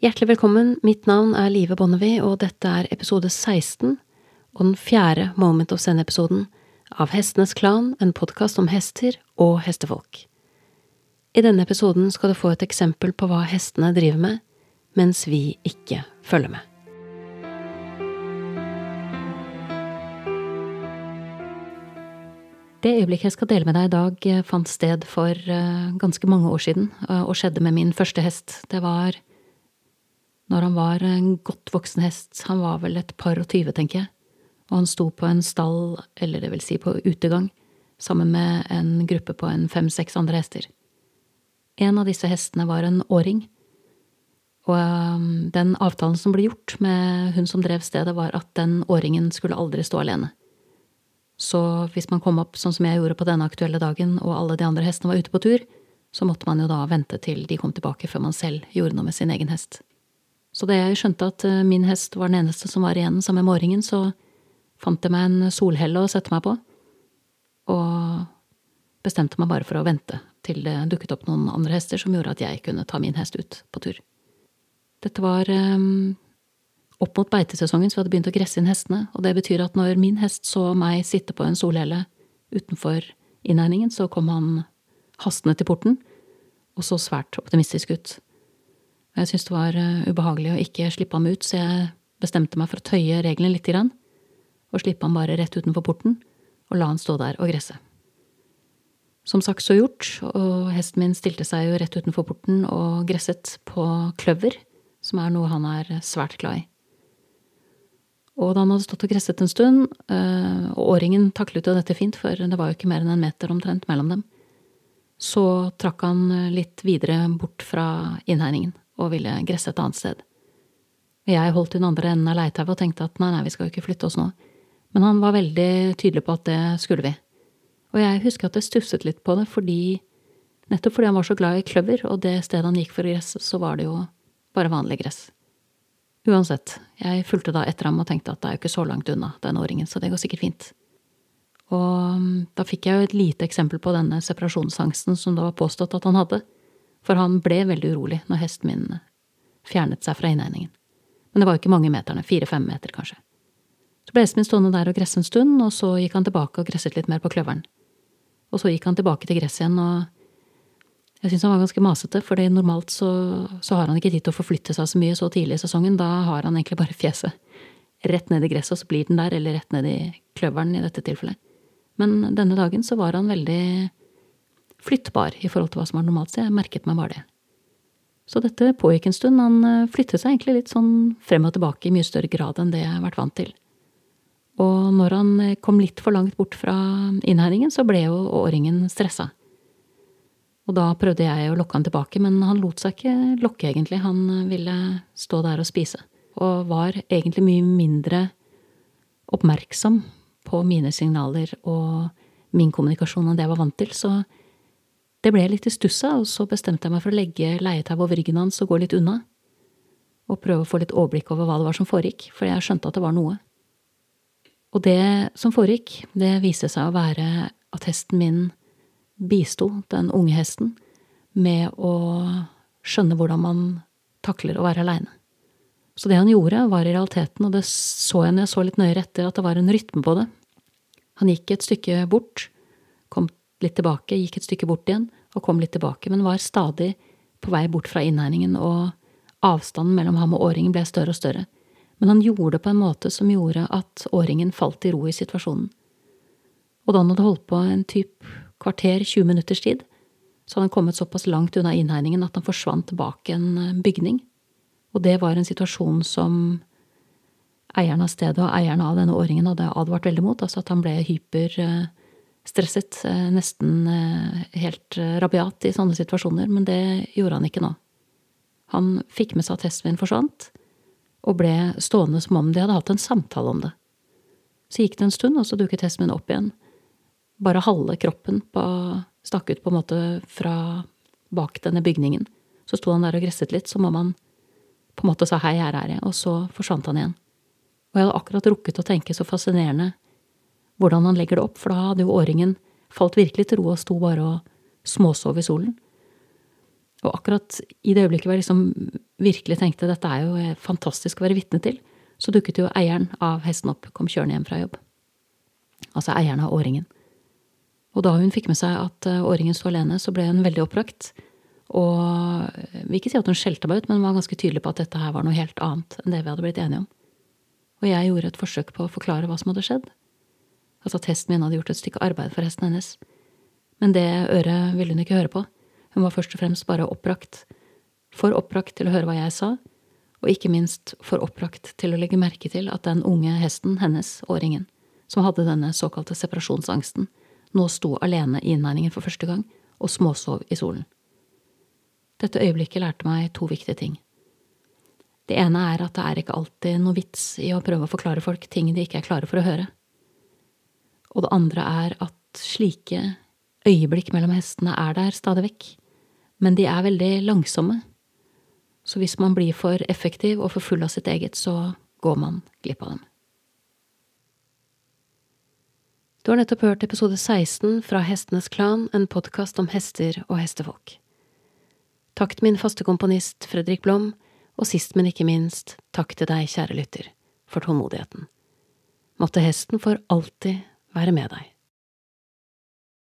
Hjertelig velkommen, mitt navn er Live Bonnevie, og dette er episode 16 og den fjerde Moment of Zen-episoden av Hestenes Klan, en podkast om hester og hestefolk. I denne episoden skal du få et eksempel på hva hestene driver med, mens vi ikke følger med. Det øyeblikket jeg skal dele med deg i dag, fant sted for eh, ganske mange år siden, eh, og skjedde med min første hest. Det var når han var en godt voksen hest, han var vel et par og tyve, tenker jeg, og han sto på en stall, eller det vil si på utegang, sammen med en gruppe på en fem–seks andre hester. En av disse hestene var en åring, og um, den avtalen som ble gjort med hun som drev stedet, var at den åringen skulle aldri stå alene. Så hvis man kom opp sånn som jeg gjorde på denne aktuelle dagen, og alle de andre hestene var ute på tur, så måtte man jo da vente til de kom tilbake før man selv gjorde noe med sin egen hest. Så da jeg skjønte at eh, min hest var den eneste som var igjen sammen med måringen, så fant jeg meg en solhelle å sette meg på, og bestemte meg bare for å vente til det dukket opp noen andre hester som gjorde at jeg kunne ta min hest ut på tur. Dette var um, opp mot beitesesongen, så vi hadde begynt å gresse inn hestene, og det betyr at når min hest så meg sitte på en solhelle utenfor innhegningen, så kom han hastende til porten og så svært optimistisk ut. Jeg syntes det var eh, ubehagelig å ikke slippe ham ut, så jeg bestemte meg for å tøye reglene litt grann, og slippe ham bare rett utenfor porten, og la han stå der og gresse. Som sagt så gjort, og hesten min stilte seg jo rett utenfor porten og gresset på kløver, som er noe han er svært glad i. Og da han hadde stått og gresset en stund, eh, og åringen taklet jo dette fint, for det var jo ikke mer enn en meter omtrent mellom dem, så trakk han litt videre bort fra innhegningen og ville gresse et annet sted. Jeg holdt den andre enden av leitauet og tenkte at nei, nei, vi skal jo ikke flytte oss nå, men han var veldig tydelig på at det skulle vi. Og jeg husker at jeg stusset litt på det, fordi nettopp fordi han var så glad i kløver, og det stedet han gikk for å gresse, så var det jo bare vanlig gress. Uansett, jeg fulgte da etter ham og tenkte at det er jo ikke så langt unna den åringen, så det går sikkert fint. Og mm, da fikk jeg jo et lite eksempel på denne separasjonsangsten som det var påstått at han hadde for han ble veldig urolig når hesten min fjernet seg fra innhegningen. Men det var jo ikke mange meterne, fire–fem meter kanskje. Så ble hesten min stående der og gresse en stund, og så gikk han tilbake og gresset litt mer på kløveren. Og så gikk han tilbake til gresset igjen, og jeg syntes han var ganske masete, for normalt så, så, har han ikke tid til å forflytte seg så mye så tidlig i sesongen, da har han egentlig bare fjeset rett ned i gresset, og så blir den der, eller rett ned i kløveren i dette tilfellet. Men denne dagen så var han veldig flyttbar i forhold til hva som var normalt, så jeg merket meg bare det. Så dette pågikk en stund, han eh, flyttet seg egentlig litt sånn frem og tilbake i mye større grad enn det jeg har vært vant til. Og når han eh, kom litt for langt bort fra innhegningen, så ble jo åringen stressa. Og da prøvde jeg å lokke han tilbake, men han lot seg ikke lokke, egentlig. Han eh, ville stå der og spise, og var egentlig mye mindre oppmerksom på mine signaler og min kommunikasjon enn det jeg var vant til, så det ble jeg litt i stussa, og så bestemte jeg meg for å legge leietauet over ryggen hans og gå litt unna, og prøve å få litt overblikk over hva det var som foregikk, for jeg skjønte at det var noe. Og det som foregikk, det viste seg å være at hesten min bisto den unge hesten med å skjønne hvordan man takler å være aleine. Så det han gjorde, var i realiteten, og det så jeg når jeg så litt nøyere etter, at det var en rytme på det. Han gikk et stykke bort, litt tilbake, gikk et stykke bort igjen og kom litt tilbake, men var stadig på vei bort fra innhegningen, og avstanden mellom ham og åringen ble større og større. Men han gjorde det på en måte som gjorde at åringen falt i ro i situasjonen. Og da han hadde holdt på en typ kvarter, 20 minutters tid, så hadde han kommet såpass langt unna innhegningen at han forsvant bak en eh, bygning. Og det var en situasjon som eieren av stedet og eieren av denne åringen hadde advart veldig mot, altså at han ble hyper eh, stresset, eh, nesten eh, helt eh, rabiat i sånne situasjoner, men det gjorde han ikke nå. Han fikk med seg at hesten min forsvant, og ble stående som om de hadde hatt en samtale om det. Så gikk det en stund, og så dukket hesten min opp igjen. Bare halve kroppen på, stakk ut på en måte fra bak denne bygningen. Så sto han der og gresset litt, som om han på en måte sa hei, her er jeg, og så forsvant han igjen. Og jeg hadde akkurat rukket å tenke så fascinerende hvordan han legger det opp, for da hadde jo åringen falt virkelig til ro og sto bare og småsov i solen. Og akkurat i det øyeblikket hvor jeg liksom virkelig tenkte dette er jo fantastisk å være vitne til, så dukket jo eieren av hesten opp, kom kjørende hjem fra jobb. Altså eieren av åringen. Og da hun fikk med seg at eh, åringen sto alene, så ble hun veldig oppbrakt. Og vil ikke si at hun skjelte meg ut, men var ganske tydelig på at dette her var noe helt annet enn det vi hadde blitt enige om. Og jeg gjorde et forsøk på å forklare hva som hadde skjedd. Altså at hesten min hadde gjort et stykke arbeid for hesten hennes. Men det øret ville hun ikke høre på. Hun var først og fremst bare oppbrakt. For oppbrakt til å høre hva jeg sa, og ikke minst for oppbrakt til å legge merke til at den unge hesten hennes, åringen, som hadde denne såkalte separasjonsangsten, nå sto alene i innhegningen for første gang og småsov i solen. Dette øyeblikket lærte meg to viktige ting. Det ene er at det er ikke alltid noe vits i å prøve å forklare folk ting de ikke er klare for å høre. Og det andre er at slike øyeblikk mellom hestene er der stadig vekk, men de er veldig langsomme. Så hvis man blir for effektiv og for full av sitt eget, så går man glipp av dem. Du har nettopp hørt episode 16 fra Hestenes Klan, en podkast om hester og hestefolk. Takk til min faste komponist Fredrik Blom, og sist, men ikke minst, takk til deg, kjære lytter, for tålmodigheten. Måtte hesten for alltid være med deg.